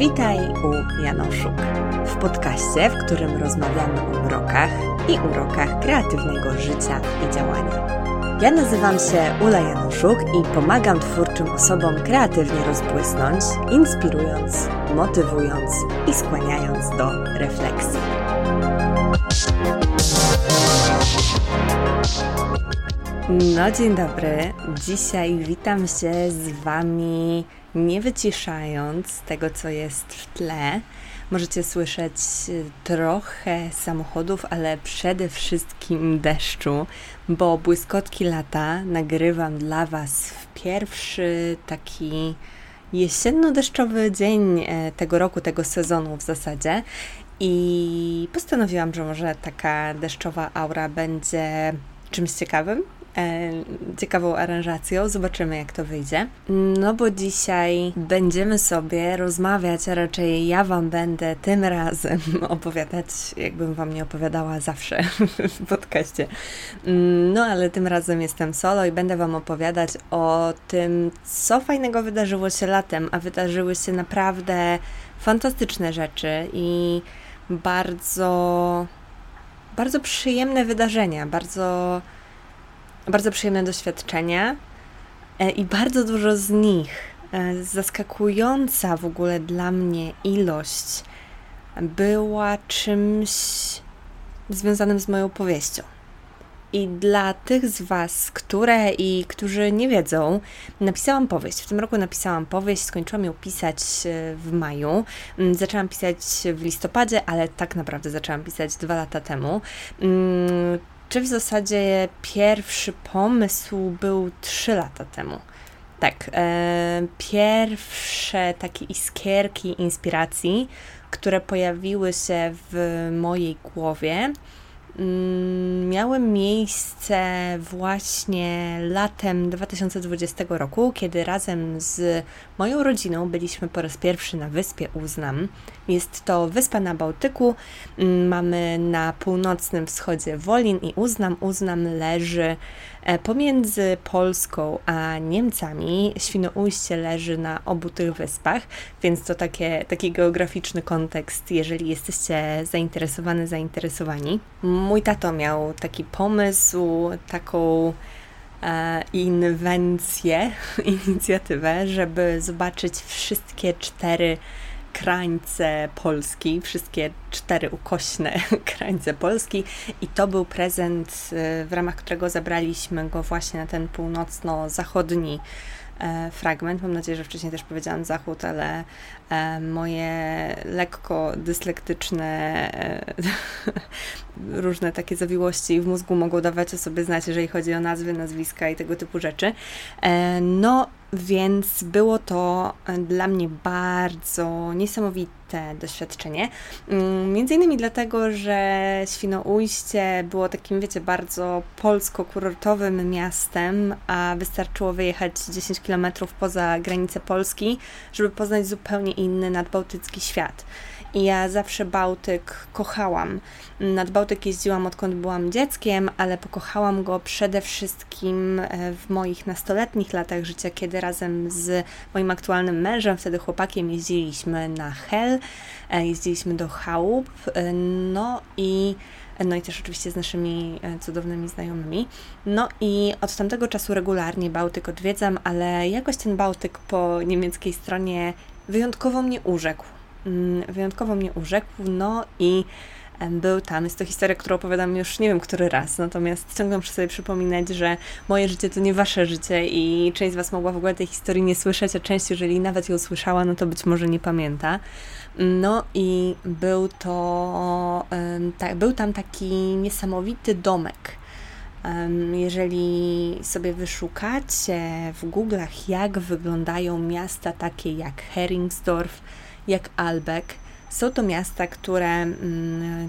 Witaj u Janoszuk, w podcaście, w którym rozmawiamy o mrokach i urokach kreatywnego życia i działania. Ja nazywam się Ula Januszuk i pomagam twórczym osobom kreatywnie rozbłysnąć, inspirując, motywując i skłaniając do refleksji. No dzień dobry. Dzisiaj witam się z Wami nie wyciszając tego, co jest w tle. Możecie słyszeć trochę samochodów, ale przede wszystkim deszczu, bo błyskotki lata nagrywam dla Was w pierwszy taki jesienno-deszczowy dzień e, tego roku, tego sezonu w zasadzie. I postanowiłam, że może taka deszczowa aura będzie czymś ciekawym, e, ciekawą aranżacją. Zobaczymy, jak to wyjdzie. No bo dzisiaj będziemy sobie rozmawiać, a raczej ja Wam będę tym razem opowiadać, jakbym Wam nie opowiadała zawsze w podcaście. No ale tym razem jestem solo i będę Wam opowiadać o tym, co fajnego wydarzyło się latem, a wydarzyły się naprawdę fantastyczne rzeczy i bardzo, bardzo przyjemne wydarzenia, bardzo bardzo przyjemne doświadczenie e, i bardzo dużo z nich, e, zaskakująca w ogóle dla mnie ilość, była czymś związanym z moją powieścią. I dla tych z Was, które i którzy nie wiedzą, napisałam powieść. W tym roku napisałam powieść, skończyłam ją pisać e, w maju. Mm, zaczęłam pisać w listopadzie, ale tak naprawdę zaczęłam pisać dwa lata temu. Czy w zasadzie pierwszy pomysł był 3 lata temu. Tak, e, pierwsze takie iskierki inspiracji, które pojawiły się w mojej głowie, miały miejsce właśnie latem 2020 roku, kiedy razem z moją rodziną byliśmy po raz pierwszy na wyspie Uznam. Jest to wyspa na Bałtyku. Mm, mamy na północnym wschodzie Wolin i Uznam. Uznam leży E, pomiędzy Polską a Niemcami Świnoujście leży na obu tych wyspach, więc to takie, taki geograficzny kontekst, jeżeli jesteście zainteresowani, zainteresowani. Mój tato miał taki pomysł, taką e, inwencję, inicjatywę, żeby zobaczyć wszystkie cztery krańce Polski, wszystkie cztery ukośne krańce Polski i to był prezent, y, w ramach którego zabraliśmy go właśnie na ten północno-zachodni e, fragment. Mam nadzieję, że wcześniej też powiedziałam zachód, ale e, moje lekko dyslektyczne e, różne takie zawiłości w mózgu mogą dawać o sobie znać, jeżeli chodzi o nazwy, nazwiska i tego typu rzeczy. No więc było to e, dla mnie bardzo niesamowite doświadczenie. Mm, między innymi dlatego, że Świnoujście było takim, wiecie, bardzo polsko-kurortowym miastem, a wystarczyło wyjechać 10 km poza granicę Polski, żeby poznać zupełnie inny nadbałtycki świat. I ja zawsze Bałtyk kochałam. Nad Bałtyk jeździłam odkąd byłam dzieckiem, ale pokochałam go przede wszystkim e, w moich nastoletnich latach życia, kiedy razem z moim aktualnym mężem, wtedy chłopakiem, jeździliśmy na Hel, e, jeździliśmy do chałup, e, no i no i też oczywiście z naszymi cudownymi znajomymi. No i od tamtego czasu regularnie Bałtyk odwiedzam, ale jakoś ten Bałtyk po niemieckiej stronie wyjątkowo mnie urzekł. Mm, wyjątkowo mnie urzekł, no i był tam. Jest to historia, którą opowiadam już nie wiem który raz, natomiast ciągle muszę sobie przypominać, że moje życie to nie wasze życie i część z was mogła w ogóle tej historii nie słyszeć, a część, jeżeli nawet ją słyszała, no to być może nie pamięta. No i był to, tak, był tam taki niesamowity domek. Jeżeli sobie wyszukacie w Google'ach, jak wyglądają miasta takie jak Heringsdorf, jak Albeck. Są to miasta, które mm,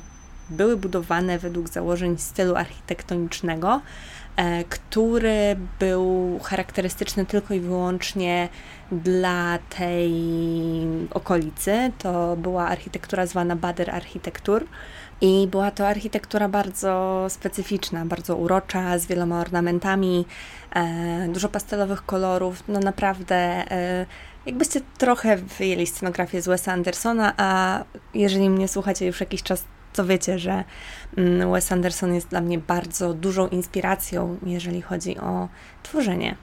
były budowane według założeń stylu architektonicznego, e, który był charakterystyczny tylko i wyłącznie dla tej okolicy. To była architektura zwana Bader Architektur. I była to architektura bardzo specyficzna, bardzo urocza, z wieloma ornamentami, e, dużo pastelowych kolorów. No naprawdę, e, jakbyście trochę wyjęli scenografię z Wesa Andersona, a jeżeli mnie słuchacie już jakiś czas, to wiecie, że mm, Wes Anderson jest dla mnie bardzo dużą inspiracją, jeżeli chodzi o tworzenie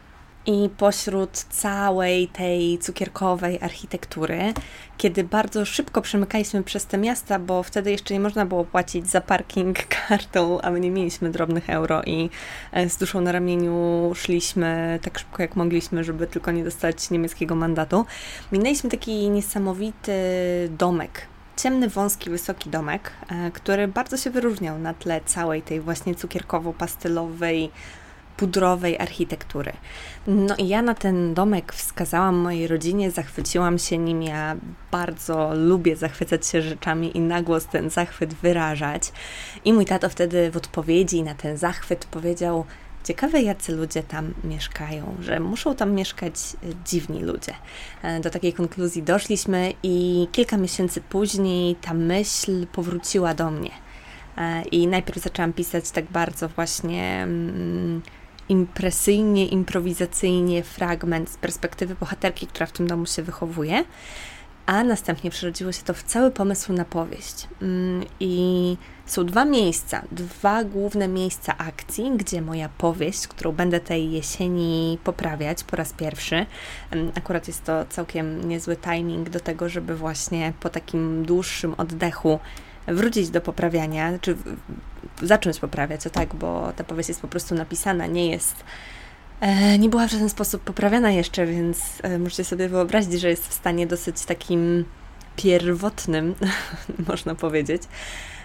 i pośród całej tej cukierkowej architektury, kiedy bardzo szybko przemykaliśmy przez te miasta, bo wtedy jeszcze nie można było płacić za parking kartą, a my nie mieliśmy drobnych euro i e, z duszą na ramieniu szliśmy tak szybko jak mogliśmy, żeby tylko nie dostać niemieckiego mandatu. Minęliśmy taki niesamowity domek ciemny, wąski, wysoki domek, e, który bardzo się wyróżniał na tle całej tej właśnie cukierkowo-pastelowej pudrowej architektury. No i ja na ten domek wskazałam mojej rodzinie, zachwyciłam się nim. Ja bardzo lubię zachwycać się rzeczami i na głos ten zachwyt wyrażać. I mój tato wtedy w odpowiedzi na ten zachwyt powiedział: Ciekawe, jacy ludzie tam mieszkają, że muszą tam mieszkać e, dziwni ludzie. E, do takiej konkluzji doszliśmy, i kilka miesięcy później ta myśl powróciła do mnie. E, I najpierw zaczęłam pisać tak bardzo właśnie. Impresyjnie, improwizacyjnie fragment z perspektywy bohaterki, która w tym domu się wychowuje, a następnie przerodziło się to w cały pomysł na powieść. Mm, I są dwa miejsca, dwa główne miejsca akcji, gdzie moja powieść, którą będę tej jesieni poprawiać po raz pierwszy, mm, akurat jest to całkiem niezły timing do tego, żeby właśnie po takim dłuższym oddechu wrócić do poprawiania, czy zacząć poprawiać, o tak, bo ta powieść jest po prostu napisana, nie jest. E, nie była w żaden sposób poprawiana jeszcze, więc e, możecie sobie wyobrazić, że jest w stanie dosyć takim pierwotnym, można powiedzieć.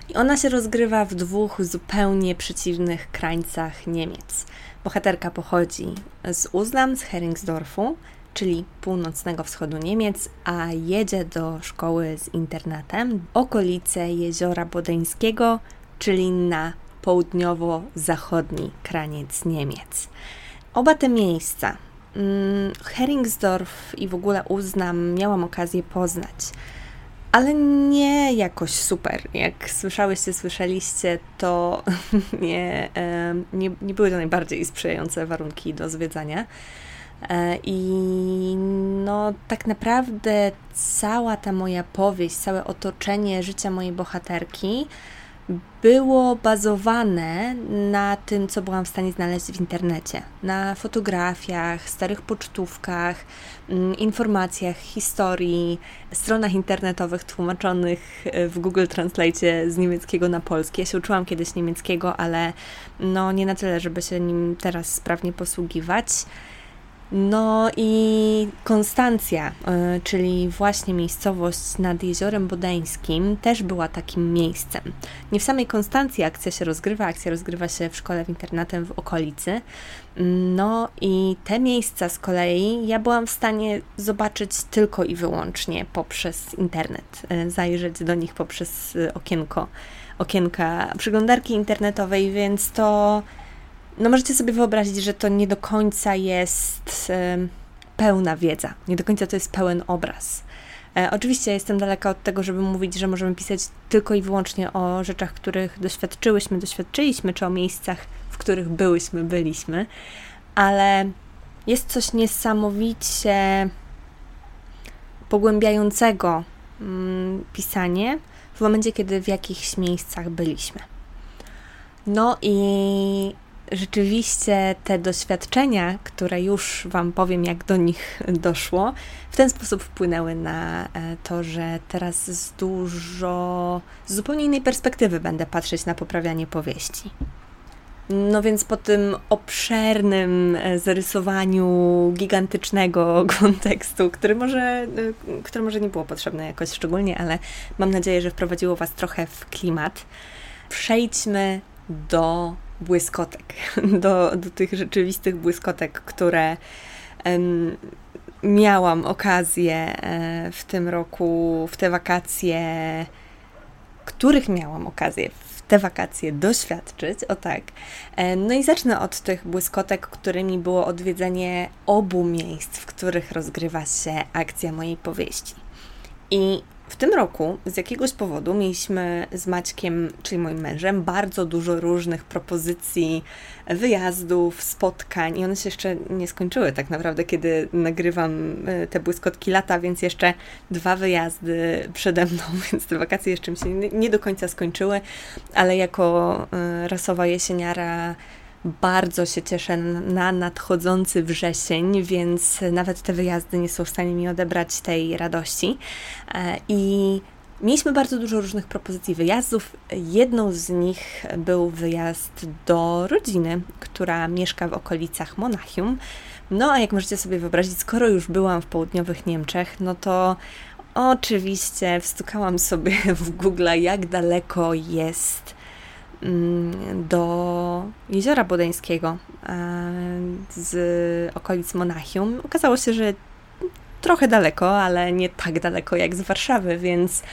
I ona się rozgrywa w dwóch zupełnie przeciwnych krańcach Niemiec. Bohaterka pochodzi z Uznam, z Heringsdorfu, czyli północnego wschodu Niemiec, a jedzie do szkoły z internatem okolice jeziora Bodeńskiego, czyli na południowo-zachodni kraniec Niemiec. Oba te miejsca, hmm, Heringsdorf i w ogóle Uznam, miałam okazję poznać, ale nie jakoś super. Jak słyszałyście, słyszeliście, to nie, nie, nie były to najbardziej sprzyjające warunki do zwiedzania. E, I no, tak naprawdę cała ta moja powieść, całe otoczenie życia mojej bohaterki było bazowane na tym, co byłam w stanie znaleźć w internecie. Na fotografiach, starych pocztówkach, mm, informacjach, historii, stronach internetowych tłumaczonych w Google Translate z niemieckiego na polski. Ja się uczyłam kiedyś niemieckiego, ale no nie na tyle, żeby się nim teraz sprawnie posługiwać. No i Konstancja, e, czyli właśnie miejscowość nad Jeziorem Bodeńskim, też była takim miejscem. Nie w samej Konstancji akcja się rozgrywa, akcja rozgrywa się w szkole w internatem w okolicy. No i te miejsca z kolei ja byłam w stanie zobaczyć tylko i wyłącznie poprzez internet, e, zajrzeć do nich poprzez e, okienko, okienka przeglądarki internetowej, więc to no możecie sobie wyobrazić, że to nie do końca jest pełna wiedza, nie do końca to jest pełen obraz. E, oczywiście jestem daleka od tego, żeby mówić, że możemy pisać tylko i wyłącznie o rzeczach, których doświadczyłyśmy, doświadczyliśmy, czy o miejscach, w których byłyśmy, byliśmy, ale jest coś niesamowicie pogłębiającego mm, pisanie w momencie, kiedy w jakichś miejscach byliśmy. No i rzeczywiście te doświadczenia, które już Wam powiem, jak do nich doszło, w ten sposób wpłynęły na e, to, że teraz z dużo, z zupełnie innej perspektywy będę patrzeć na poprawianie powieści. No więc po tym obszernym e, zarysowaniu gigantycznego kontekstu, który może, e, który może nie było potrzebne jakoś szczególnie, ale mam nadzieję, że wprowadziło Was trochę w klimat, przejdźmy do błyskotek, do, do tych rzeczywistych błyskotek, które um, miałam okazję e, w tym roku, w te wakacje, których miałam okazję w te wakacje doświadczyć, o tak. E, no i zacznę od tych błyskotek, którymi było odwiedzenie obu miejsc, w których rozgrywa się akcja mojej powieści. I w tym roku z jakiegoś powodu mieliśmy z Maćkiem, czyli moim mężem, bardzo dużo różnych propozycji wyjazdów, spotkań i one się jeszcze nie skończyły tak naprawdę, kiedy nagrywam e, te błyskotki lata, więc jeszcze dwa wyjazdy przede mną, więc te wakacje jeszcze mi się nie do końca skończyły, ale jako e, rasowa jesieniara bardzo się cieszę na nadchodzący wrzesień, więc nawet te wyjazdy nie są w stanie mi odebrać tej radości. E, I mieliśmy bardzo dużo różnych propozycji wyjazdów. Jedną z nich był wyjazd do rodziny, która mieszka w okolicach Monachium. No a jak możecie sobie wyobrazić, skoro już byłam w południowych Niemczech, no to oczywiście wstukałam sobie w Google, jak daleko jest do Jeziora Bodeńskiego e, z okolic Monachium. Okazało się, że trochę daleko, ale nie tak daleko jak z Warszawy, więc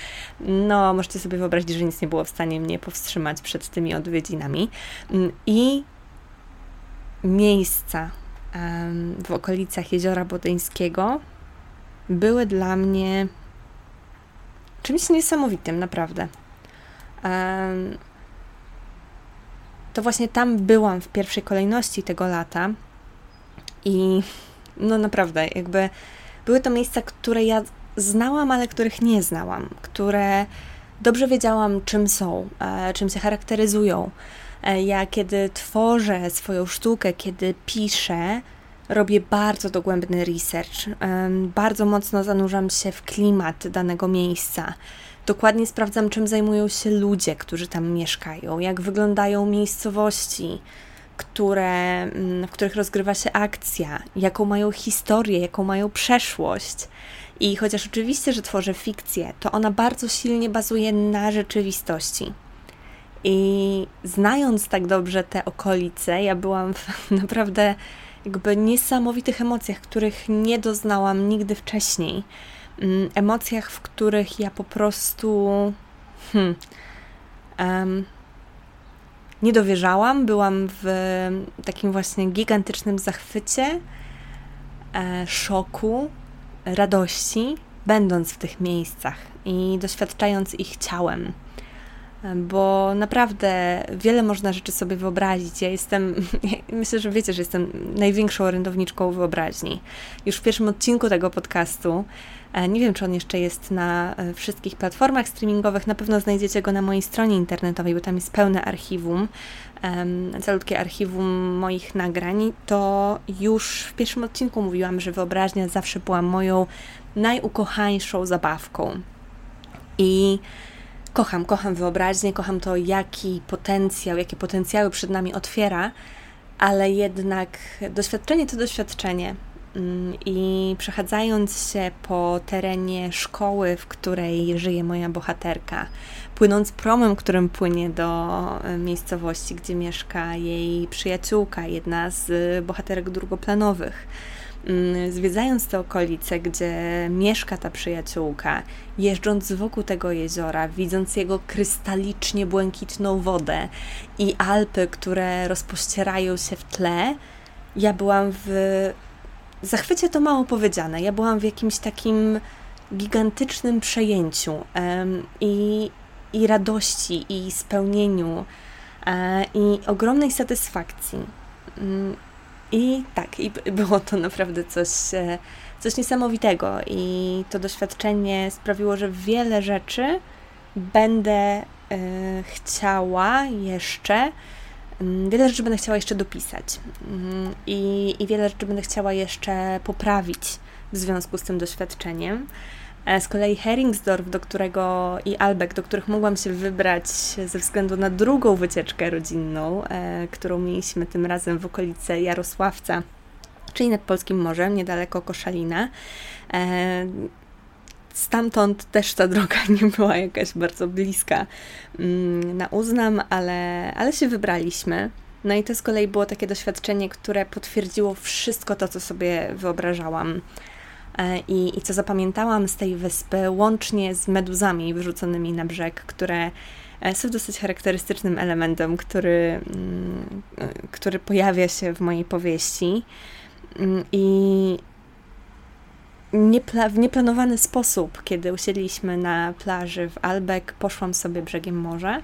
no, możecie sobie wyobrazić, że nic nie było w stanie mnie powstrzymać przed tymi odwiedzinami. Mm, I miejsca w okolicach Jeziora Bodeńskiego były dla mnie czymś niesamowitym, naprawdę to właśnie tam byłam w pierwszej kolejności tego lata i no naprawdę, jakby były to miejsca, które ja znałam, ale których nie znałam, które dobrze wiedziałam, czym są, e, czym się charakteryzują. E, ja, kiedy tworzę swoją sztukę, kiedy piszę, robię bardzo dogłębny research, bardzo mocno zanurzam się w klimat danego miejsca. Dokładnie sprawdzam, czym zajmują się ludzie, którzy tam mieszkają, jak wyglądają miejscowości, które, mm, w których rozgrywa się akcja, jaką mają historię, jaką mają przeszłość. I chociaż oczywiście, że tworzę fikcję, to ona bardzo silnie bazuje na rzeczywistości. I znając tak dobrze te okolice, ja byłam w naprawdę jakby niesamowitych emocjach, których nie doznałam nigdy wcześniej. Mm, emocjach, w których ja po prostu hmm, um, nie dowierzałam. Byłam w takim właśnie gigantycznym zachwycie, e, szoku, radości, będąc w tych miejscach i doświadczając ich ciałem bo naprawdę wiele można rzeczy sobie wyobrazić. Ja jestem, myślę, że wiecie, że jestem największą orędowniczką wyobraźni. Już w pierwszym odcinku tego podcastu, e, nie wiem, czy on jeszcze jest na e, wszystkich platformach streamingowych, na pewno znajdziecie go na mojej stronie internetowej, bo tam jest pełne archiwum, calutkie archiwum moich nagrań, to już w pierwszym odcinku mówiłam, że wyobraźnia zawsze była moją najukochańszą zabawką. I kocham, kocham wyobraźnię, kocham to, jaki potencjał, jakie potencjały przed nami otwiera, ale jednak doświadczenie to doświadczenie. Mm, I przechadzając się po terenie szkoły, w której żyje moja bohaterka, płynąc promem, którym płynie do e, miejscowości, gdzie mieszka jej przyjaciółka, jedna z bohaterek drugoplanowych, Mm, zwiedzając te okolice, gdzie mieszka ta przyjaciółka, jeżdżąc wokół tego jeziora, widząc jego krystalicznie błękitną wodę i Alpy, które rozpościerają się w tle, ja byłam w zachwycie to mało powiedziane. Ja byłam w jakimś takim gigantycznym przejęciu um, i, i radości, i spełnieniu, e, i ogromnej satysfakcji. Um, i tak, i było to naprawdę coś, e, coś niesamowitego. I to doświadczenie sprawiło, że wiele rzeczy będę y, chciała jeszcze, wiele rzeczy będę chciała jeszcze dopisać. Y, I wiele rzeczy będę chciała jeszcze poprawić w związku z tym doświadczeniem. E, z kolei Heringsdorf, do którego i Albeck, do których mogłam się wybrać ze względu na drugą wycieczkę rodzinną, e, którą mieliśmy tym razem w okolice Jarosławca, czyli nad Polskim Morzem, niedaleko Koszalina. E, stamtąd też ta droga nie była jakaś bardzo bliska mm, na uznam, ale, ale się wybraliśmy. No i to z kolei było takie doświadczenie, które potwierdziło wszystko to, co sobie wyobrażałam E, I, I co zapamiętałam z tej wyspy, łącznie z meduzami wyrzuconymi na brzeg, które e, są dosyć charakterystycznym elementem, który, mm, e, który pojawia się w mojej powieści. Mm, I niepla- w nieplanowany sposób, kiedy usiedliśmy na plaży w Albeck, poszłam sobie brzegiem morza,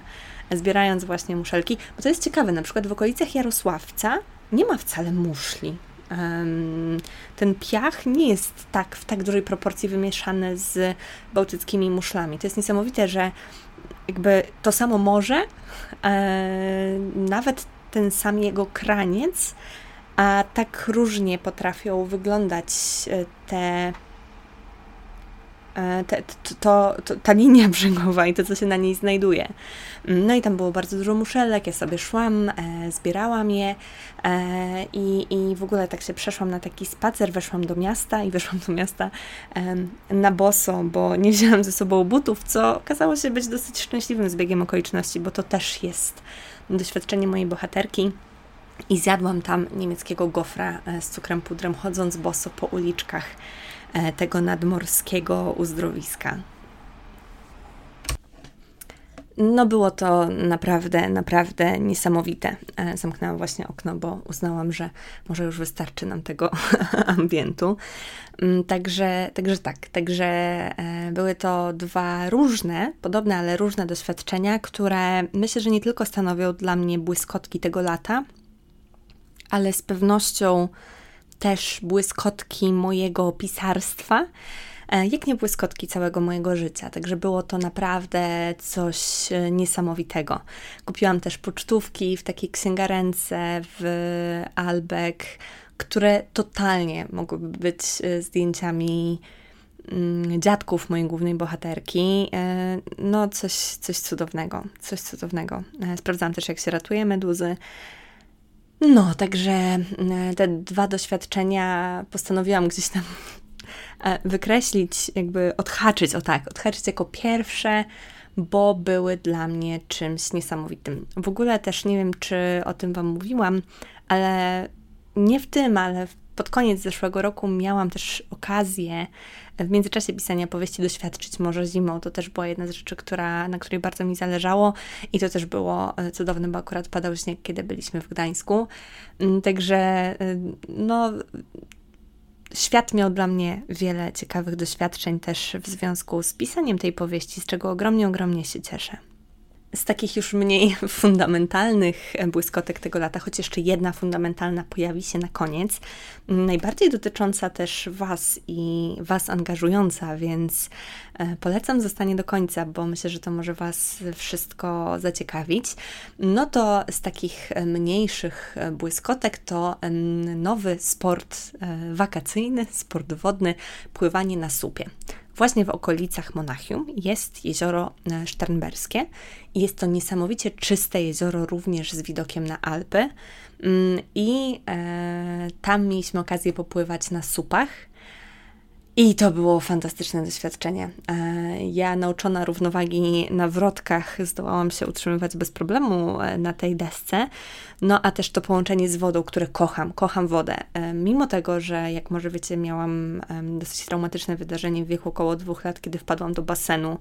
zbierając właśnie muszelki. Bo to jest ciekawe, na przykład w okolicach Jarosławca nie ma wcale muszli. Ten piach nie jest tak w tak dużej proporcji wymieszany z bałtyckimi muszlami. To jest niesamowite, że jakby to samo morze, e, nawet ten sam jego kraniec, a tak różnie potrafią wyglądać e, te E, te, to, to, ta linia brzegowa i to, co się na niej znajduje. No i tam było bardzo dużo muszelek, ja sobie szłam, e, zbierałam je e, i, i w ogóle tak się przeszłam na taki spacer, weszłam do miasta i weszłam do miasta e, na boso, bo nie wzięłam ze sobą butów, co okazało się być dosyć szczęśliwym zbiegiem okoliczności, bo to też jest doświadczenie mojej bohaterki. I zjadłam tam niemieckiego gofra e, z cukrem pudrem, chodząc boso po uliczkach E, tego nadmorskiego uzdrowiska. No było to naprawdę, naprawdę niesamowite. E, zamknęłam właśnie okno, bo uznałam, że może już wystarczy nam tego ambientu. Mm, także, także tak, także były to dwa różne, podobne, ale różne doświadczenia, które myślę, że nie tylko stanowią dla mnie błyskotki tego lata, ale z pewnością też błyskotki mojego pisarstwa, e, jak nie błyskotki całego mojego życia. Także było to naprawdę coś e, niesamowitego. Kupiłam też pocztówki w takiej księgarence w Albeck, które totalnie mogłyby być e, zdjęciami mm, dziadków mojej głównej bohaterki. No, coś, coś cudownego, coś cudownego. Sprawdzałam też, jak się ratuje meduzy. No, także e, te dwa doświadczenia postanowiłam gdzieś tam e, wykreślić, jakby odhaczyć, o tak, odhaczyć jako pierwsze, bo były dla mnie czymś niesamowitym. W ogóle też nie wiem, czy o tym Wam mówiłam, ale nie w tym, ale pod koniec zeszłego roku miałam też okazję w międzyczasie pisania powieści doświadczyć może zimą. To też była jedna z rzeczy, która, na której bardzo mi zależało i to też było e, cudowne, bo akurat padał śnieg, kiedy byliśmy w Gdańsku. Mm, także e, no świat miał dla mnie wiele ciekawych doświadczeń też w związku z pisaniem tej powieści, z czego ogromnie, ogromnie się cieszę. Z takich już mniej fundamentalnych błyskotek tego lata, choć jeszcze jedna fundamentalna pojawi się na koniec, najbardziej dotycząca też Was i Was angażująca, więc e, polecam zostanie do końca, bo myślę, że to może Was wszystko zaciekawić. No to z takich mniejszych błyskotek to nowy sport e, wakacyjny, sport wodny, pływanie na supie. Właśnie w okolicach Monachium jest jezioro e, Sternberskie i jest to niesamowicie czyste jezioro również z widokiem na Alpy. Mm, I e, tam mieliśmy okazję popływać na supach. I to było fantastyczne doświadczenie. E, ja, nauczona równowagi na wrotkach, zdołałam się utrzymywać bez problemu e, na tej desce. No a też to połączenie z wodą, które kocham, kocham wodę. E, mimo tego, że jak może wiecie, miałam dosyć traumatyczne wydarzenie w wieku około dwóch lat, kiedy wpadłam do basenu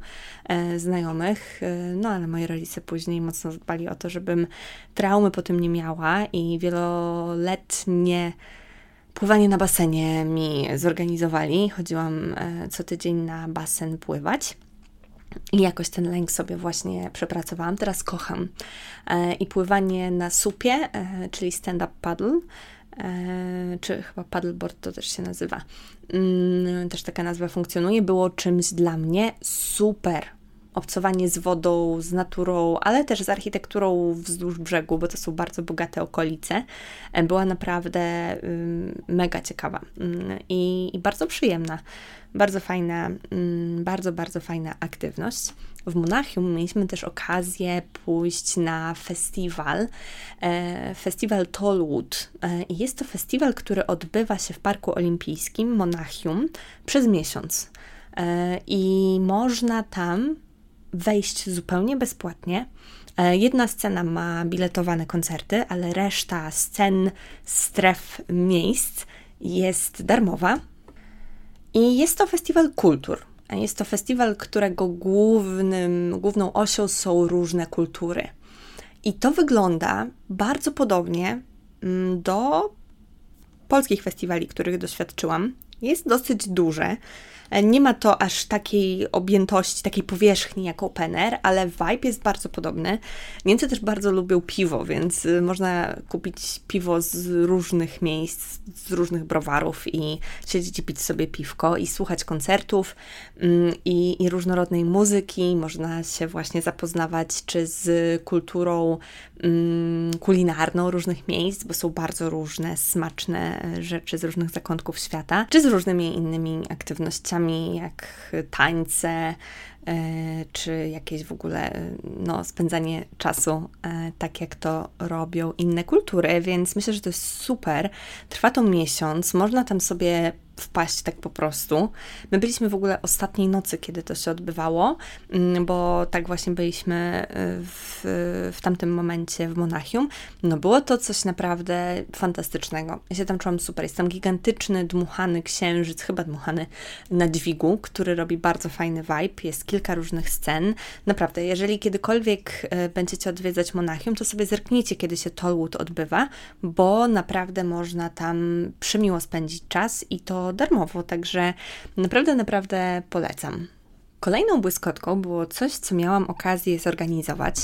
znajomych, no ale moi rodzice później mocno dbali o to, żebym traumy po tym nie miała i wieloletnie Pływanie na basenie mi zorganizowali. Chodziłam e, co tydzień na basen pływać. I jakoś ten lęk sobie właśnie przepracowałam. Teraz kocham. E, I pływanie na supie, e, czyli stand-up paddle, czy chyba paddleboard to też się nazywa. Mm, też taka nazwa funkcjonuje. Było czymś dla mnie super obcowanie z wodą, z naturą, ale też z architekturą wzdłuż brzegu, bo to są bardzo bogate okolice, e, była naprawdę mega ciekawa i, i bardzo przyjemna. Bardzo fajna, bardzo, bardzo fajna aktywność. W Monachium mieliśmy też okazję pójść na festiwal, e, festiwal Tollwood. E, jest to festiwal, który odbywa się w Parku Olimpijskim Monachium przez miesiąc. I można tam wejść zupełnie bezpłatnie. E, jedna scena ma biletowane koncerty, ale reszta scen, stref, miejsc jest darmowa. I jest to festiwal kultur. Jest to festiwal, którego głównym, główną osią są różne kultury. I to wygląda bardzo podobnie mm, do polskich festiwali, których doświadczyłam. jest dosyć duże. E, nie ma to aż takiej objętości, takiej powierzchni jak open air, ale vibe jest bardzo podobny. Niemcy też bardzo lubią piwo, więc y, można kupić piwo z różnych miejsc, z różnych browarów i siedzieć i pić sobie piwko i słuchać koncertów mm, i, i różnorodnej muzyki. Można się właśnie zapoznawać czy z kulturą mm, kulinarną różnych miejsc, bo są bardzo różne, smaczne e, rzeczy z różnych zakątków świata, czy z różnymi innymi aktywnościami jak tańce, e, czy jakieś w ogóle no, spędzanie czasu, e, tak jak to robią inne kultury, więc myślę, że to jest super. Trwa to miesiąc, można tam sobie wpaść tak po prostu. My byliśmy w ogóle ostatniej nocy, kiedy to się odbywało, mm, bo tak właśnie byliśmy y, w, w tamtym momencie w Monachium. No było to coś naprawdę fantastycznego. Ja się tam czułam super. Jest tam gigantyczny, dmuchany księżyc, chyba dmuchany na dźwigu, który robi bardzo fajny vibe. Jest kilka różnych scen. Naprawdę, jeżeli kiedykolwiek y, będziecie odwiedzać Monachium, to sobie zerknijcie, kiedy się Tollwood odbywa, bo naprawdę można tam przymiło spędzić czas i to darmowo, także naprawdę, naprawdę polecam. Kolejną błyskotką było coś, co miałam okazję zorganizować.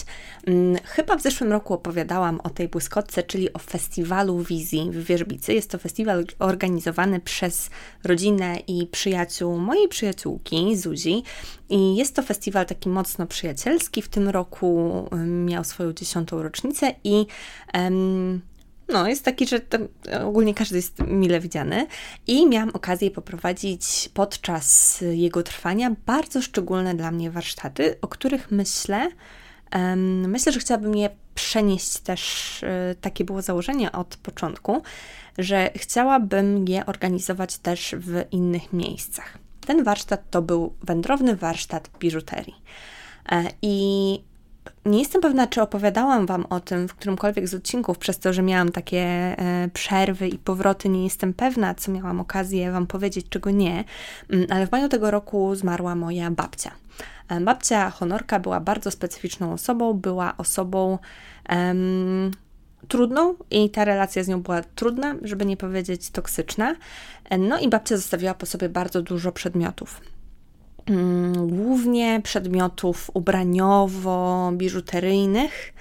Mm, chyba w zeszłym roku opowiadałam o tej błyskotce, czyli o festiwalu wizji w Wierzbicy. Jest to festiwal organizowany przez rodzinę i przyjaciół mojej przyjaciółki Zuzi. I jest to festiwal taki mocno przyjacielski. W tym roku miał swoją dziesiątą rocznicę i um, no, jest taki, że ogólnie każdy jest mile widziany i miałam okazję poprowadzić podczas jego trwania bardzo szczególne dla mnie warsztaty, o których myślę, um, myślę, że chciałabym je przenieść też, y, takie było założenie od początku, że chciałabym je organizować też w innych miejscach. Ten warsztat to był wędrowny warsztat biżuterii. E, I nie jestem pewna, czy opowiadałam Wam o tym w którymkolwiek z odcinków, przez to, że miałam takie e, przerwy i powroty. Nie jestem pewna, co miałam okazję Wam powiedzieć, czego nie, mm, ale w maju tego roku zmarła moja babcia. E, babcia Honorka była bardzo specyficzną osobą, była osobą trudną i ta relacja z nią była trudna, żeby nie powiedzieć toksyczna. E, no i babcia zostawiła po sobie bardzo dużo przedmiotów. Mm, głównie przedmiotów ubraniowo-biżuteryjnych,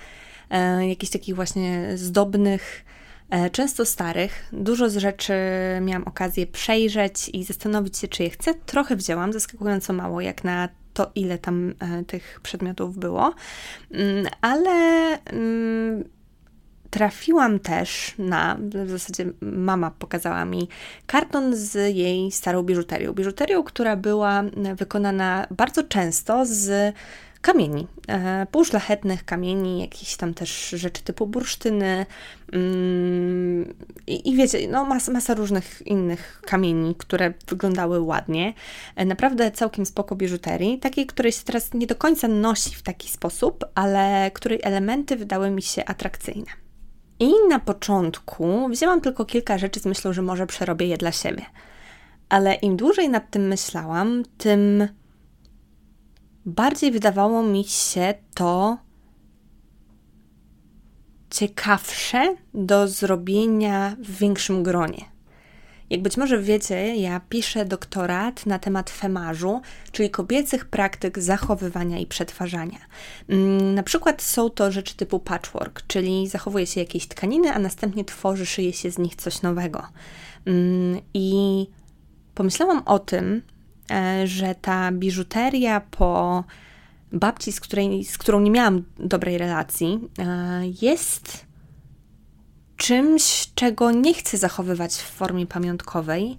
e, jakichś takich właśnie zdobnych, e, często starych. Dużo z rzeczy miałam okazję przejrzeć i zastanowić się, czy je chcę. Trochę wzięłam, zaskakująco mało, jak na to, ile tam e, tych przedmiotów było, mm, ale mm, trafiłam też na, w zasadzie mama pokazała mi karton z jej starą biżuterią. Biżuterią, która była wykonana bardzo często z kamieni, e, półszlachetnych kamieni, jakichś tam też rzeczy typu bursztyny mm, i, i, wiecie, no masa, masa różnych innych kamieni, które wyglądały ładnie. E, naprawdę całkiem spoko biżuterii, takiej, której się teraz nie do końca nosi w taki sposób, ale której elementy wydały mi się atrakcyjne. I na początku wzięłam tylko kilka rzeczy z myślą, że może przerobię je dla siebie. Ale im dłużej nad tym myślałam, tym bardziej wydawało mi się to ciekawsze do zrobienia w większym gronie. Jak być może wiecie, ja piszę doktorat na temat femarzu, czyli kobiecych praktyk zachowywania i przetwarzania. Mm, na przykład są to rzeczy typu patchwork, czyli zachowuje się jakieś tkaniny, a następnie tworzy, szyje się z nich coś nowego. Mm, I pomyślałam o tym, e, że ta biżuteria po babci, z, której, z którą nie miałam dobrej relacji, e, jest czymś, czego nie chcę zachowywać w formie pamiątkowej,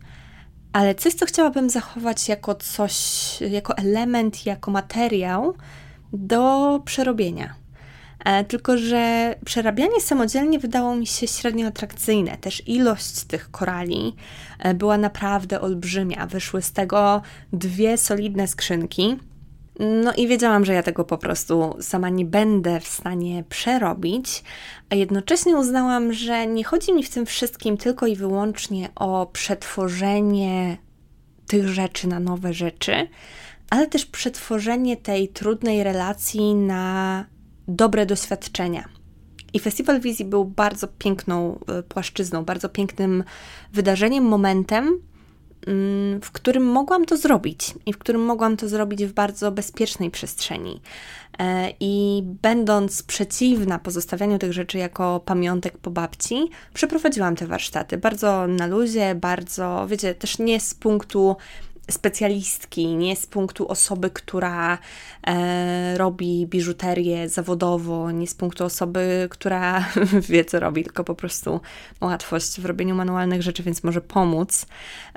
ale coś, co chciałabym zachować jako coś, jako element, jako materiał do przerobienia. E, tylko, że przerabianie samodzielnie wydało mi się średnio atrakcyjne. Też ilość tych korali e, była naprawdę olbrzymia. Wyszły z tego dwie solidne skrzynki no i wiedziałam, że ja tego po prostu sama nie będę w stanie przerobić, a jednocześnie uznałam, że nie chodzi mi w tym wszystkim tylko i wyłącznie o przetworzenie tych rzeczy na nowe rzeczy, ale też przetworzenie tej trudnej relacji na dobre doświadczenia. I Festiwal Wizji był bardzo piękną y, płaszczyzną, bardzo pięknym wydarzeniem, momentem, w którym mogłam to zrobić i w którym mogłam to zrobić w bardzo bezpiecznej przestrzeni. E, I będąc przeciwna pozostawianiu tych rzeczy jako pamiątek po babci, przeprowadziłam te warsztaty bardzo na luzie, bardzo, wiecie, też nie z punktu specjalistki, nie z punktu osoby, która e, robi biżuterię zawodowo, nie z punktu osoby, która wie, co robi, tylko po prostu łatwość w robieniu manualnych rzeczy, więc może pomóc.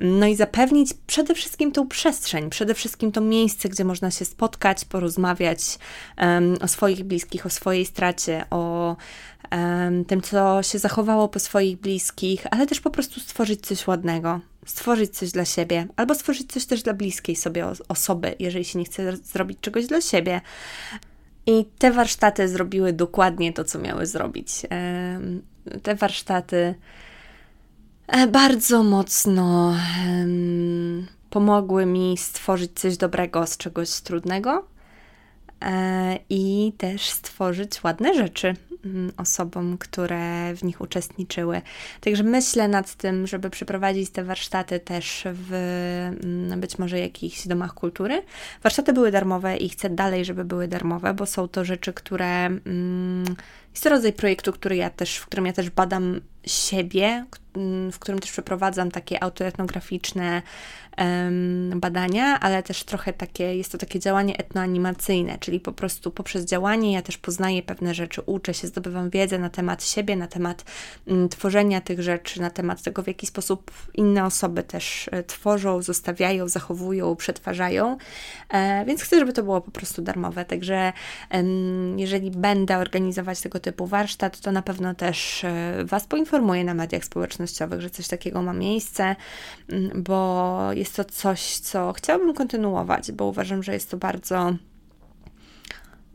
No i zapewnić przede wszystkim tą przestrzeń, przede wszystkim to miejsce, gdzie można się spotkać, porozmawiać um, o swoich bliskich, o swojej stracie, o um, tym, co się zachowało po swoich bliskich, ale też po prostu stworzyć coś ładnego stworzyć coś dla siebie, albo stworzyć coś też dla bliskiej sobie osoby, jeżeli się nie chce zrobić czegoś dla siebie. I te warsztaty zrobiły dokładnie to, co miały zrobić. Te warsztaty e, bardzo mocno pomogły mi stworzyć coś dobrego z czegoś trudnego i też stworzyć ładne rzeczy. Mm, osobom, które w nich uczestniczyły. Także myślę nad tym, żeby przeprowadzić te warsztaty też w mm, być może jakichś domach kultury. Warsztaty były darmowe i chcę dalej, żeby były darmowe, bo są to rzeczy, które. Mm, jest to rodzaj projektu, który ja też, w którym ja też badam siebie, w którym też przeprowadzam takie autoetnograficzne badania, ale też trochę takie, jest to takie działanie etnoanimacyjne, czyli po prostu poprzez działanie ja też poznaję pewne rzeczy, uczę się, zdobywam wiedzę na temat siebie, na temat mm, tworzenia tych rzeczy, na temat tego, w jaki sposób inne osoby też e, tworzą, zostawiają, zachowują, przetwarzają, e, więc chcę, żeby to było po prostu darmowe, także jeżeli będę organizować tego typu warsztat, to na pewno też e, Was poinformuję na mediach społecznościowych, że coś takiego ma miejsce, mm, bo jest jest to coś, co chciałabym kontynuować, bo uważam, że jest to bardzo,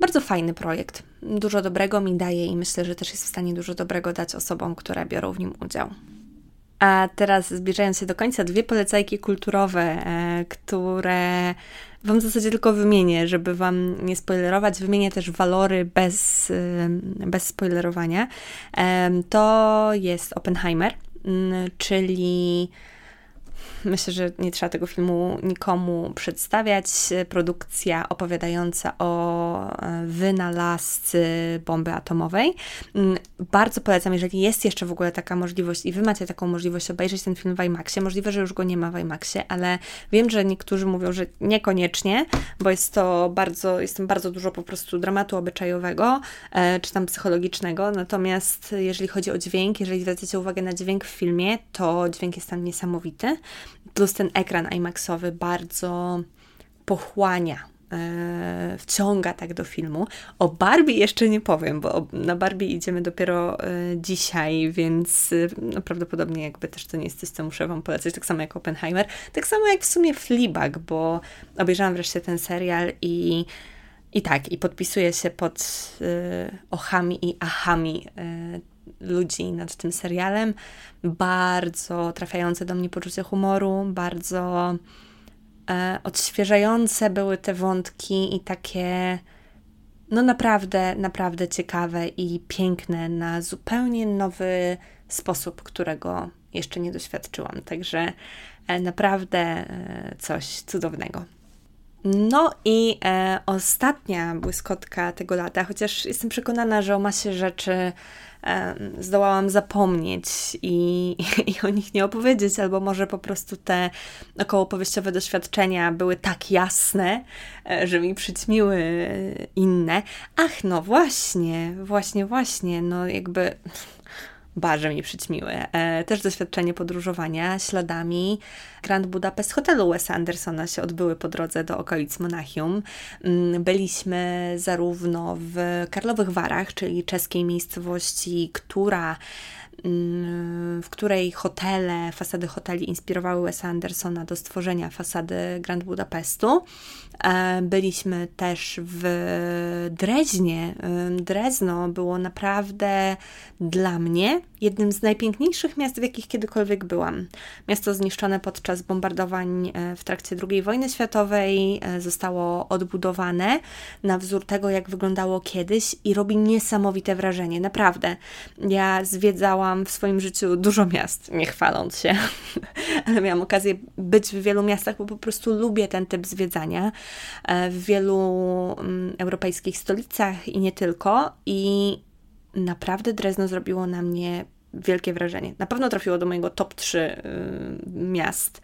bardzo fajny projekt. Dużo dobrego mi daje i myślę, że też jest w stanie dużo dobrego dać osobom, które biorą w nim udział. A teraz zbliżając się do końca, dwie polecajki kulturowe, e, które Wam w zasadzie tylko wymienię, żeby Wam nie spoilerować. Wymienię też walory bez, e, bez spoilerowania. E, to jest Oppenheimer, czyli Myślę, że nie trzeba tego filmu nikomu przedstawiać. Produkcja opowiadająca o e, wynalazcy bomby atomowej. Mm, bardzo polecam, jeżeli jest jeszcze w ogóle taka możliwość i wy macie taką możliwość obejrzeć ten film w IMAXie. Możliwe, że już go nie ma w IMAXie, ale wiem, że niektórzy mówią, że niekoniecznie, bo jest to bardzo, jest tam bardzo dużo po prostu dramatu obyczajowego, e, czy tam psychologicznego. Natomiast jeżeli chodzi o dźwięk, jeżeli zwracacie uwagę na dźwięk w filmie, to dźwięk jest tam niesamowity plus ten ekran IMAXowy bardzo pochłania e, wciąga tak do filmu. O Barbie jeszcze nie powiem, bo na Barbie idziemy dopiero e, dzisiaj, więc e, no, prawdopodobnie jakby też to nie jest coś, co muszę Wam polecać, tak samo jak Oppenheimer, tak samo jak w sumie Fleabag, bo obejrzałam wreszcie ten serial i i tak, i podpisuję się pod y, ochami i achami y, ludzi nad tym serialem. Bardzo trafiające do mnie poczucie humoru, bardzo e, odświeżające były te wątki i takie no naprawdę, naprawdę ciekawe i piękne na zupełnie nowy sposób, którego jeszcze nie doświadczyłam. Także e, naprawdę e, coś cudownego. No i e, ostatnia błyskotka tego lata, chociaż jestem przekonana, że o masie rzeczy zdołałam zapomnieć i, i, o nich nie opowiedzieć, albo może po prostu te okołopowieściowe doświadczenia były tak jasne, e, że mi przyćmiły inne. Ach, no właśnie, właśnie, właśnie, no jakby barze mi przyćmiły. E, też doświadczenie podróżowania śladami Grand Budapest hotelu Wes Andersona się odbyły po drodze do okolic Monachium. Mm, byliśmy zarówno w Karlowych Warach, czyli czeskiej miejscowości, która mm, w której hotele, fasady hoteli inspirowały Wesa Andersona do stworzenia fasady Grand Budapestu. E, byliśmy też w Dreźnie. Drezno było naprawdę dla mnie jednym z najpiękniejszych miast, w jakich kiedykolwiek byłam. Miasto zniszczone podczas bombardowań e, w trakcie II wojny światowej e, zostało odbudowane na wzór tego, jak wyglądało kiedyś i robi niesamowite wrażenie. Naprawdę. Ja zwiedzałam w swoim życiu dużo miast, nie chwaląc się, ale miałam okazję być w wielu miastach, bo po prostu lubię ten typ zwiedzania. E, w wielu mm, europejskich stolicach i nie tylko. I naprawdę Drezno zrobiło na mnie wielkie wrażenie. Na pewno trafiło do mojego top 3 y, miast,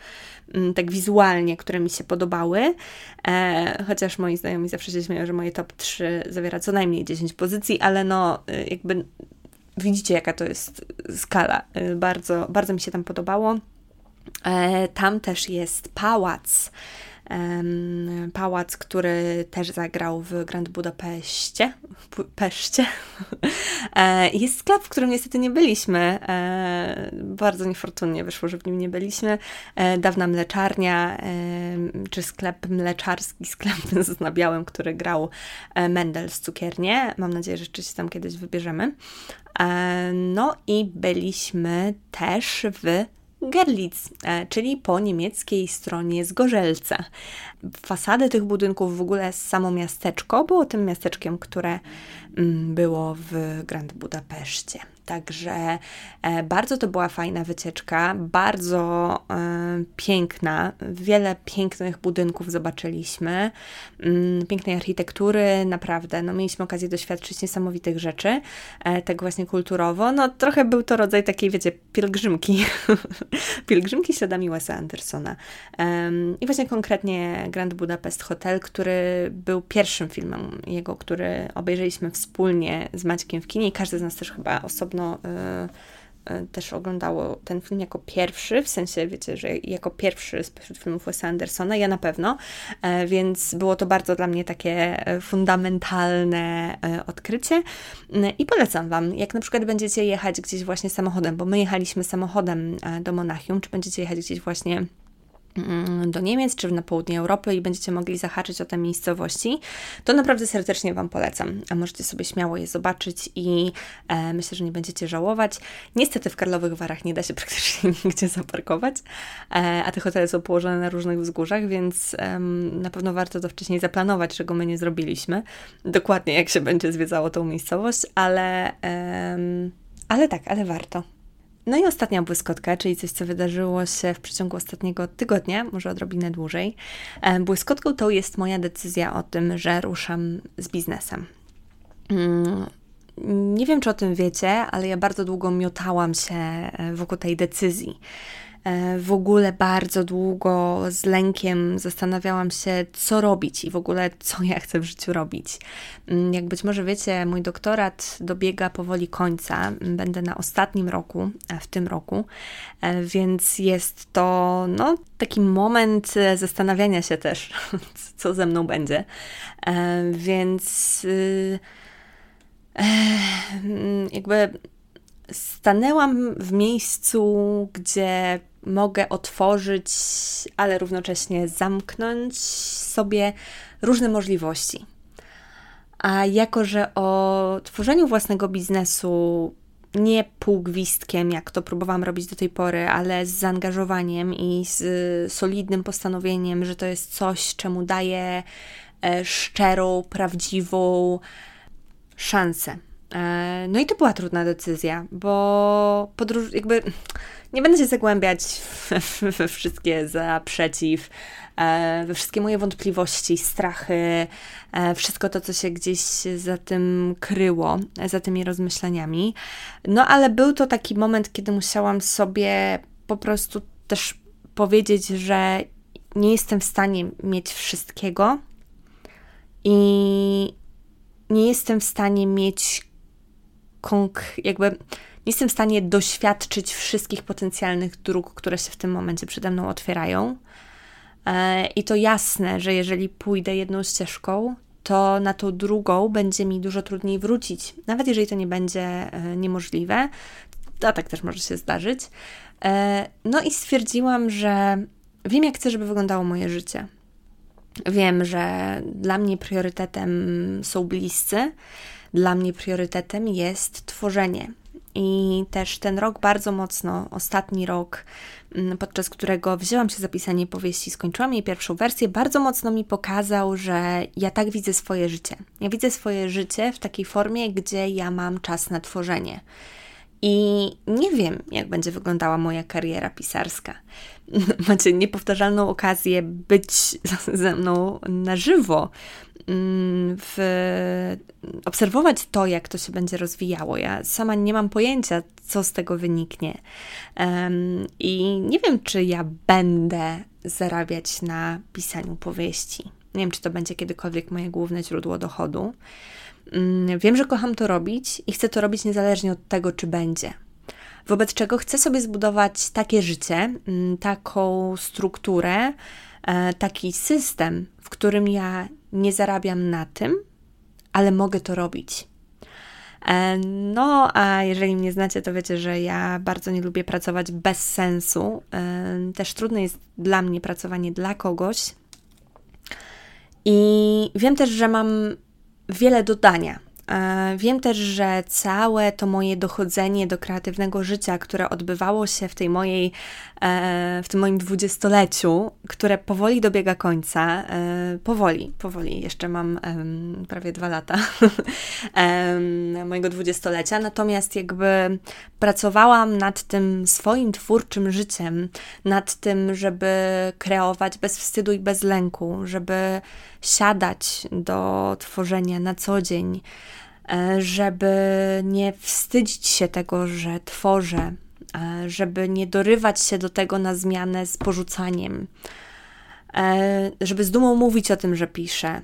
y, tak wizualnie, które mi się podobały. E, chociaż moi znajomi zawsze się śmieją, że moje top 3 zawiera co najmniej 10 pozycji, ale no y, jakby widzicie, jaka to jest skala. Y, bardzo, bardzo mi się tam podobało. E, tam też jest pałac pałac, który też zagrał w Grand Budapeszcie. Peszcie. E, jest sklep, w którym niestety nie byliśmy. E, bardzo niefortunnie wyszło, że w nim nie byliśmy. E, dawna mleczarnia, czy sklep mleczarski, sklep z nabiałem, który grał Mendel z cukiernie. Mam nadzieję, że jeszcze się tam kiedyś wybierzemy. No i byliśmy też w Gerlitz, e, czyli po niemieckiej stronie Zgorzelca. Fasady tych budynków, w ogóle samo miasteczko było tym miasteczkiem, które mm, było w Grand Budapeszcie. Także e, bardzo to była fajna wycieczka, bardzo e, piękna. Wiele pięknych budynków zobaczyliśmy, mm, pięknej architektury, naprawdę. No, mieliśmy okazję doświadczyć niesamowitych rzeczy, e, tak właśnie kulturowo. No, trochę był to rodzaj takiej, wiecie, pielgrzymki. pielgrzymki śladami Wes'a Andersona. I właśnie konkretnie Grand Budapest Hotel, który był pierwszym filmem jego, który obejrzeliśmy wspólnie z Maćkiem w kinie i każdy z nas też chyba osobno pewno y, y, też oglądało ten film jako pierwszy, w sensie, wiecie, że jako pierwszy spośród filmów Wes'a Andersona, ja na pewno, e, więc było to bardzo dla mnie takie e, fundamentalne e, odkrycie. I polecam Wam, jak na przykład będziecie jechać gdzieś właśnie samochodem, bo my jechaliśmy samochodem do Monachium, czy będziecie jechać gdzieś właśnie do Niemiec czy na południe Europy i będziecie mogli zahaczyć o te miejscowości, to naprawdę serdecznie Wam polecam. A możecie sobie śmiało je zobaczyć i e, myślę, że nie będziecie żałować. Niestety w Karlowych Warach nie da się praktycznie nigdzie zaparkować, e, a te hotele są położone na różnych wzgórzach, więc e, na pewno warto to wcześniej zaplanować, czego my nie zrobiliśmy. Dokładnie jak się będzie zwiedzało tą miejscowość, ale, ale tak, ale warto. No i ostatnia błyskotka, czyli coś, co wydarzyło się w przeciągu ostatniego tygodnia, może odrobinę dłużej. E, błyskotką to jest moja decyzja o tym, że ruszam z biznesem. Mm, nie wiem, czy o tym wiecie, ale ja bardzo długo miotałam się e, wokół tej decyzji. E, w ogóle bardzo długo z lękiem zastanawiałam się, co robić i w ogóle co ja chcę w życiu robić. Mm, jak być może wiecie, mój doktorat dobiega powoli końca. Będę na ostatnim roku, e, w tym roku, e, więc jest to no, taki moment zastanawiania się też, co ze mną będzie. Więc y, mm, jakby stanęłam w miejscu, gdzie mogę otworzyć, ale równocześnie zamknąć sobie różne możliwości. A jako, że o tworzeniu własnego biznesu nie półgwistkiem, jak to próbowałam robić do tej pory, ale z zaangażowaniem i z solidnym postanowieniem, że to jest coś, czemu daję e, szczerą, prawdziwą szansę. E, no i to była trudna decyzja, bo podróż, jakby nie będę się zagłębiać we wszystkie za, przeciw, e, we wszystkie moje wątpliwości, strachy, e, wszystko to, co się gdzieś za tym kryło, za tymi rozmyślaniami. No ale był to taki moment, kiedy musiałam sobie po prostu też powiedzieć, że nie jestem w stanie mieć wszystkiego i nie jestem w stanie mieć jakby nie jestem w stanie doświadczyć wszystkich potencjalnych dróg, które się w tym momencie przede mną otwierają. E, I to jasne, że jeżeli pójdę jedną ścieżką, to na tą drugą będzie mi dużo trudniej wrócić. Nawet jeżeli to nie będzie e, niemożliwe, to tak też może się zdarzyć. E, no i stwierdziłam, że wiem, jak chcę, żeby wyglądało moje życie. Wiem, że dla mnie priorytetem są bliscy, dla mnie priorytetem jest tworzenie I też ten rok bardzo mocno, ostatni rok, mm, podczas którego wzięłam się za pisanie powieści, skończyłam jej pierwszą wersję, bardzo mocno mi pokazał, że ja tak widzę swoje życie. Ja widzę swoje życie w takiej formie, gdzie ja mam czas na tworzenie. I nie wiem, jak będzie wyglądała moja kariera pisarska. Macie niepowtarzalną okazję być ze mną na żywo, w, obserwować to, jak to się będzie rozwijało. Ja sama nie mam pojęcia, co z tego wyniknie. Um, I nie wiem, czy ja będę zarabiać na pisaniu powieści. Nie wiem, czy to będzie kiedykolwiek moje główne źródło dochodu. Mm, wiem, że kocham to robić i chcę to robić niezależnie od tego, czy będzie. Wobec czego chcę sobie zbudować takie życie, mm, taką strukturę, e, taki system, w którym ja nie zarabiam na tym, ale mogę to robić. E, no, a jeżeli mnie znacie, to wiecie, że ja bardzo nie lubię pracować bez sensu. E, też trudne jest dla mnie pracowanie dla kogoś. I wiem też, że mam wiele dodania. E, wiem też, że całe to moje dochodzenie do kreatywnego życia, które odbywało się w tej mojej, e, w tym moim dwudziestoleciu, które powoli dobiega końca, e, powoli, powoli, jeszcze mam prawie dwa lata mojego dwudziestolecia, natomiast jakby pracowałam nad tym swoim twórczym życiem, nad tym, żeby kreować bez wstydu i bez lęku, żeby siadać do tworzenia na co dzień, żeby nie wstydzić się tego, że tworzę, e, żeby nie dorywać się do tego na zmianę z porzucaniem, e, żeby z dumą mówić o tym, że piszę.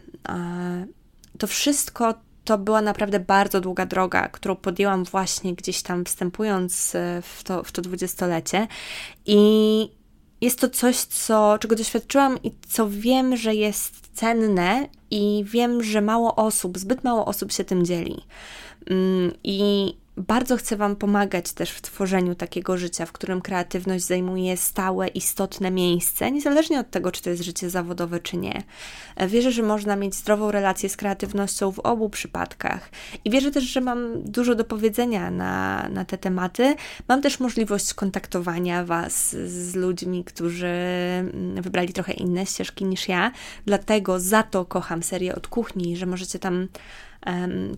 To wszystko to była naprawdę bardzo długa droga, którą podjęłam właśnie gdzieś tam wstępując w to, w to dwudziestolecie i jest to coś, co, czego doświadczyłam i co wiem, że jest cenne i wiem, że mało osób, zbyt mało osób się tym dzieli. Mm, I bardzo chcę Wam pomagać też w tworzeniu takiego życia, w którym kreatywność zajmuje stałe, istotne miejsce, niezależnie od tego, czy to jest życie zawodowe, czy nie. Wierzę, że można mieć zdrową relację z kreatywnością w obu przypadkach. I wierzę też, że mam dużo do powiedzenia na, na te tematy. Mam też możliwość kontaktowania Was z ludźmi, którzy mm, wybrali trochę inne ścieżki niż ja. Dlatego za to kocham serię od kuchni, że możecie tam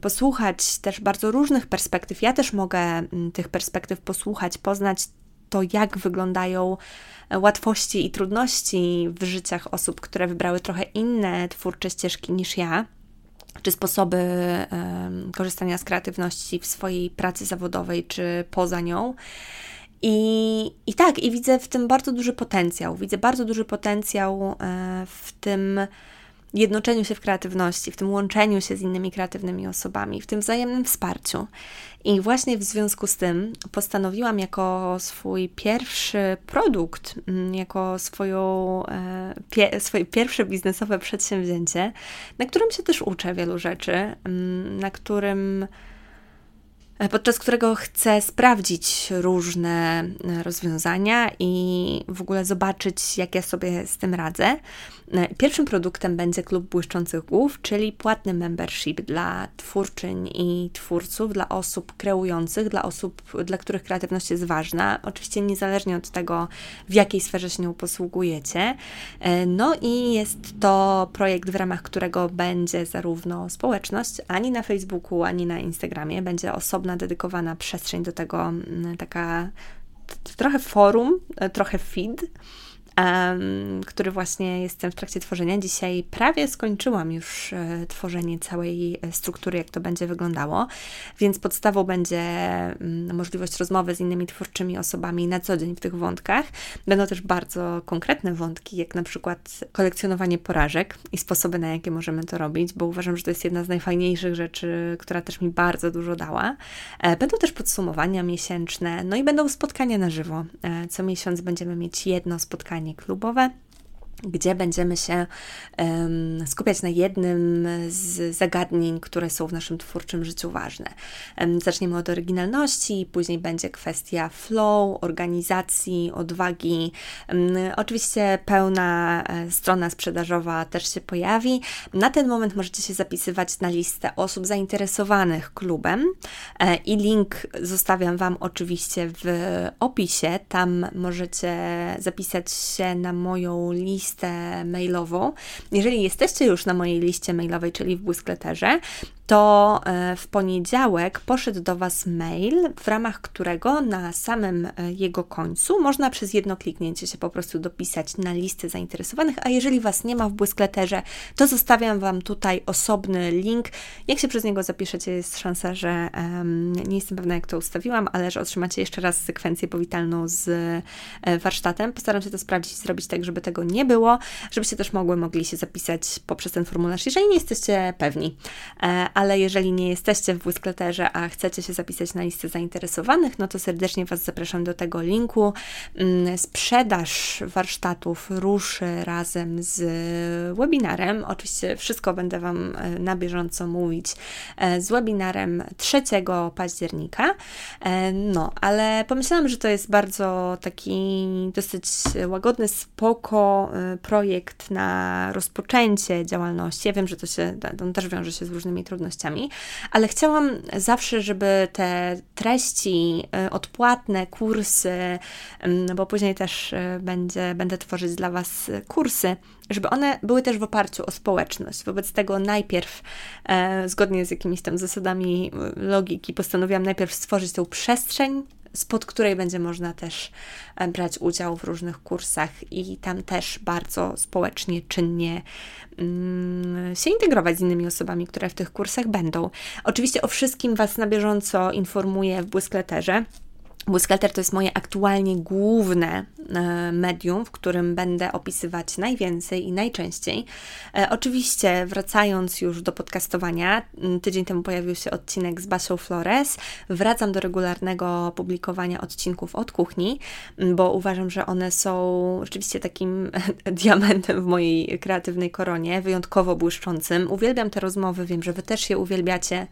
posłuchać też bardzo różnych perspektyw. Ja też mogę mm, tych perspektyw posłuchać, poznać to, jak wyglądają e, łatwości i trudności w życiach osób, które wybrały trochę inne twórcze ścieżki niż ja, czy sposoby korzystania z kreatywności w swojej pracy zawodowej, czy poza nią. I, I tak, i widzę w tym bardzo duży potencjał. Widzę bardzo duży potencjał e, w tym jednoczeniu się w kreatywności, w tym łączeniu się z innymi kreatywnymi osobami, w tym wzajemnym wsparciu. I właśnie w związku z tym postanowiłam jako swój pierwszy produkt, mm, jako swoją, e, pie, swoje pierwsze biznesowe przedsięwzięcie, na którym się też uczę wielu rzeczy, mm, na którym E, podczas którego chcę sprawdzić różne e, rozwiązania i w ogóle zobaczyć, jak ja sobie z tym radzę. E, pierwszym produktem będzie Klub Błyszczących Głów, czyli płatny membership dla twórczyń i twórców, dla osób kreujących, dla osób, dla których kreatywność jest ważna. Oczywiście niezależnie od tego, w jakiej sferze się nią posługujecie. No i jest to projekt, w ramach którego będzie zarówno społeczność, ani na Facebooku, ani na Instagramie, będzie osobna dedykowana przestrzeń do tego, taka trochę forum, e, trochę feed, um, który właśnie jestem w trakcie tworzenia. Dzisiaj prawie skończyłam już e, tworzenie całej e, struktury, jak to będzie wyglądało, więc podstawą będzie mm, możliwość rozmowy z innymi twórczymi osobami na co dzień w tych wątkach. Będą też bardzo konkretne wątki, jak na przykład kolekcjonowanie porażek i sposoby, na jakie możemy to robić, bo uważam, że to jest jedna z najfajniejszych rzeczy, która też mi bardzo dużo dała. E, będą też podsumowania miesięczne, no i będą spotkania na żywo. Co miesiąc będziemy mieć jedno spotkanie spotkanie klubowe. Gdzie będziemy się um, skupiać na jednym z zagadnień, które są w naszym twórczym życiu ważne. Um, zaczniemy od oryginalności, później będzie kwestia flow, organizacji, odwagi. Um, oczywiście pełna e, strona sprzedażowa też się pojawi. Na ten moment możecie się zapisywać na listę osób zainteresowanych klubem e, i link zostawiam Wam oczywiście w opisie. Tam możecie zapisać się na moją listę listę mailową. Jeżeli jesteście już na mojej liście mailowej, czyli w Błyskleterze, to e, w poniedziałek poszedł do Was mail, w ramach którego na samym e, jego końcu można przez jedno kliknięcie się po prostu dopisać na listę zainteresowanych, a jeżeli Was nie ma w Błyskleterze, to zostawiam Wam tutaj osobny link. Jak się przez niego zapiszecie, jest szansa, że um, nie jestem pewna, jak to ustawiłam, ale że otrzymacie jeszcze raz sekwencję powitalną z e, warsztatem. Postaram się to sprawdzić i zrobić tak, żeby tego nie było, żebyście też mogły, mogli się zapisać poprzez ten formularz, jeżeli nie jesteście pewni ale jeżeli nie jesteście w Błyskleterze, a chcecie się zapisać na listę zainteresowanych, no to serdecznie Was zapraszam do tego linku. Mm, sprzedaż warsztatów ruszy razem z webinarem. Oczywiście wszystko będę Wam e, na bieżąco mówić e, z webinarem 3 października. E, no, ale pomyślałam, że to jest bardzo taki dosyć łagodny, spoko projekt na rozpoczęcie działalności. Ja wiem, że to się, on też wiąże się z różnymi trudnościami trudnościami, ale chciałam zawsze, żeby te treści y, odpłatne, kursy, no bo później też y, będzie, będę tworzyć dla Was kursy, żeby one były też w oparciu o społeczność. Wobec tego najpierw, e, zgodnie z jakimiś tam zasadami logiki, postanowiłam najpierw stworzyć tą przestrzeń spod której będzie można też e, brać udział w różnych kursach i tam też bardzo społecznie, czynnie mm, się integrować z innymi osobami, które w tych kursach będą. Oczywiście o wszystkim Was na bieżąco informuję w Błyskleterze. Błyskater to jest moje aktualnie główne e, medium, w którym będę opisywać najwięcej i najczęściej. E, oczywiście, wracając już do podcastowania, tydzień temu pojawił się odcinek z Basią Flores. Wracam do regularnego publikowania odcinków od kuchni, bo uważam, że one są rzeczywiście takim diamentem w mojej kreatywnej koronie, wyjątkowo błyszczącym. Uwielbiam te rozmowy, wiem, że Wy też je uwielbiacie,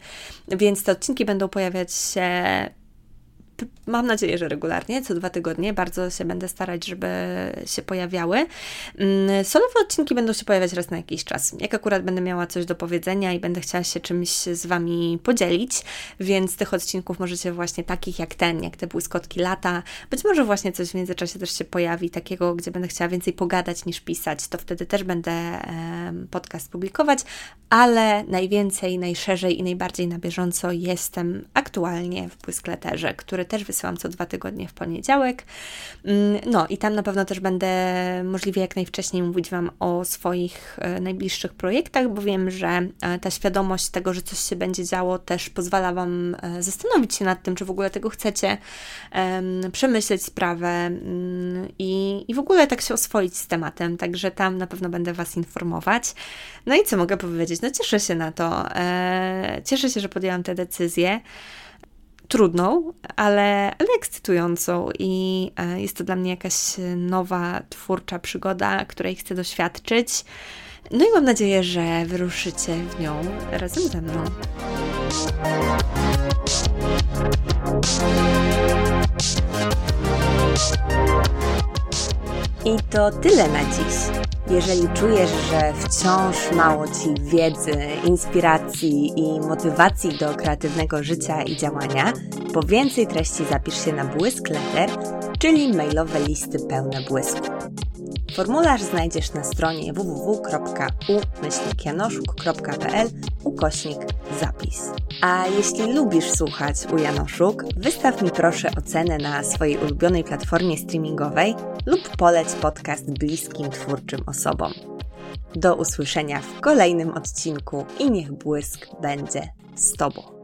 więc te odcinki będą pojawiać się mam nadzieję, że regularnie, co dwa tygodnie. Bardzo się będę starać, żeby się pojawiały. Mm, solowe odcinki będą się pojawiać raz na jakiś czas. Jak akurat będę miała coś do powiedzenia i będę chciała się czymś z Wami podzielić, więc tych odcinków możecie właśnie takich jak ten, jak te błyskotki lata, być może właśnie coś w międzyczasie też się pojawi, takiego, gdzie będę chciała więcej pogadać niż pisać, to wtedy też będę podcast publikować, ale najwięcej, najszerzej i najbardziej na bieżąco jestem aktualnie w Błyskleterze, który też wysyłam co dwa tygodnie w poniedziałek. Mm, no i tam na pewno też będę możliwie jak najwcześniej mówić Wam o swoich e, najbliższych projektach, bo wiem, że e, ta świadomość tego, że coś się będzie działo, też pozwala Wam e, zastanowić się nad tym, czy w ogóle tego chcecie, przemyśleć sprawę mm, i, i w ogóle tak się oswoić z tematem. Także tam na pewno będę Was informować. No i co mogę powiedzieć? No cieszę się na to. Cieszę się, że podjęłam tę decyzję trudną, ale, ale ekscytującą i e, jest to dla mnie jakaś nowa, twórcza przygoda, której chcę doświadczyć. No i mam nadzieję, że wyruszycie w nią razem ze mną. I to tyle na dziś. Jeżeli czujesz, że wciąż mało Ci wiedzy, inspiracji i motywacji do kreatywnego życia i działania, po więcej treści zapisz się na Błysk Letter, czyli mailowe listy pełne błysku. Formularz znajdziesz na stronie www.u-janoszuk.pl ukośnik zapis. A jeśli lubisz słuchać u Janoszuk, wystaw mi proszę ocenę na swojej ulubionej platformie streamingowej lub poleć podcast bliskim twórczym osobom. Do usłyszenia w kolejnym odcinku i niech błysk będzie z Tobą.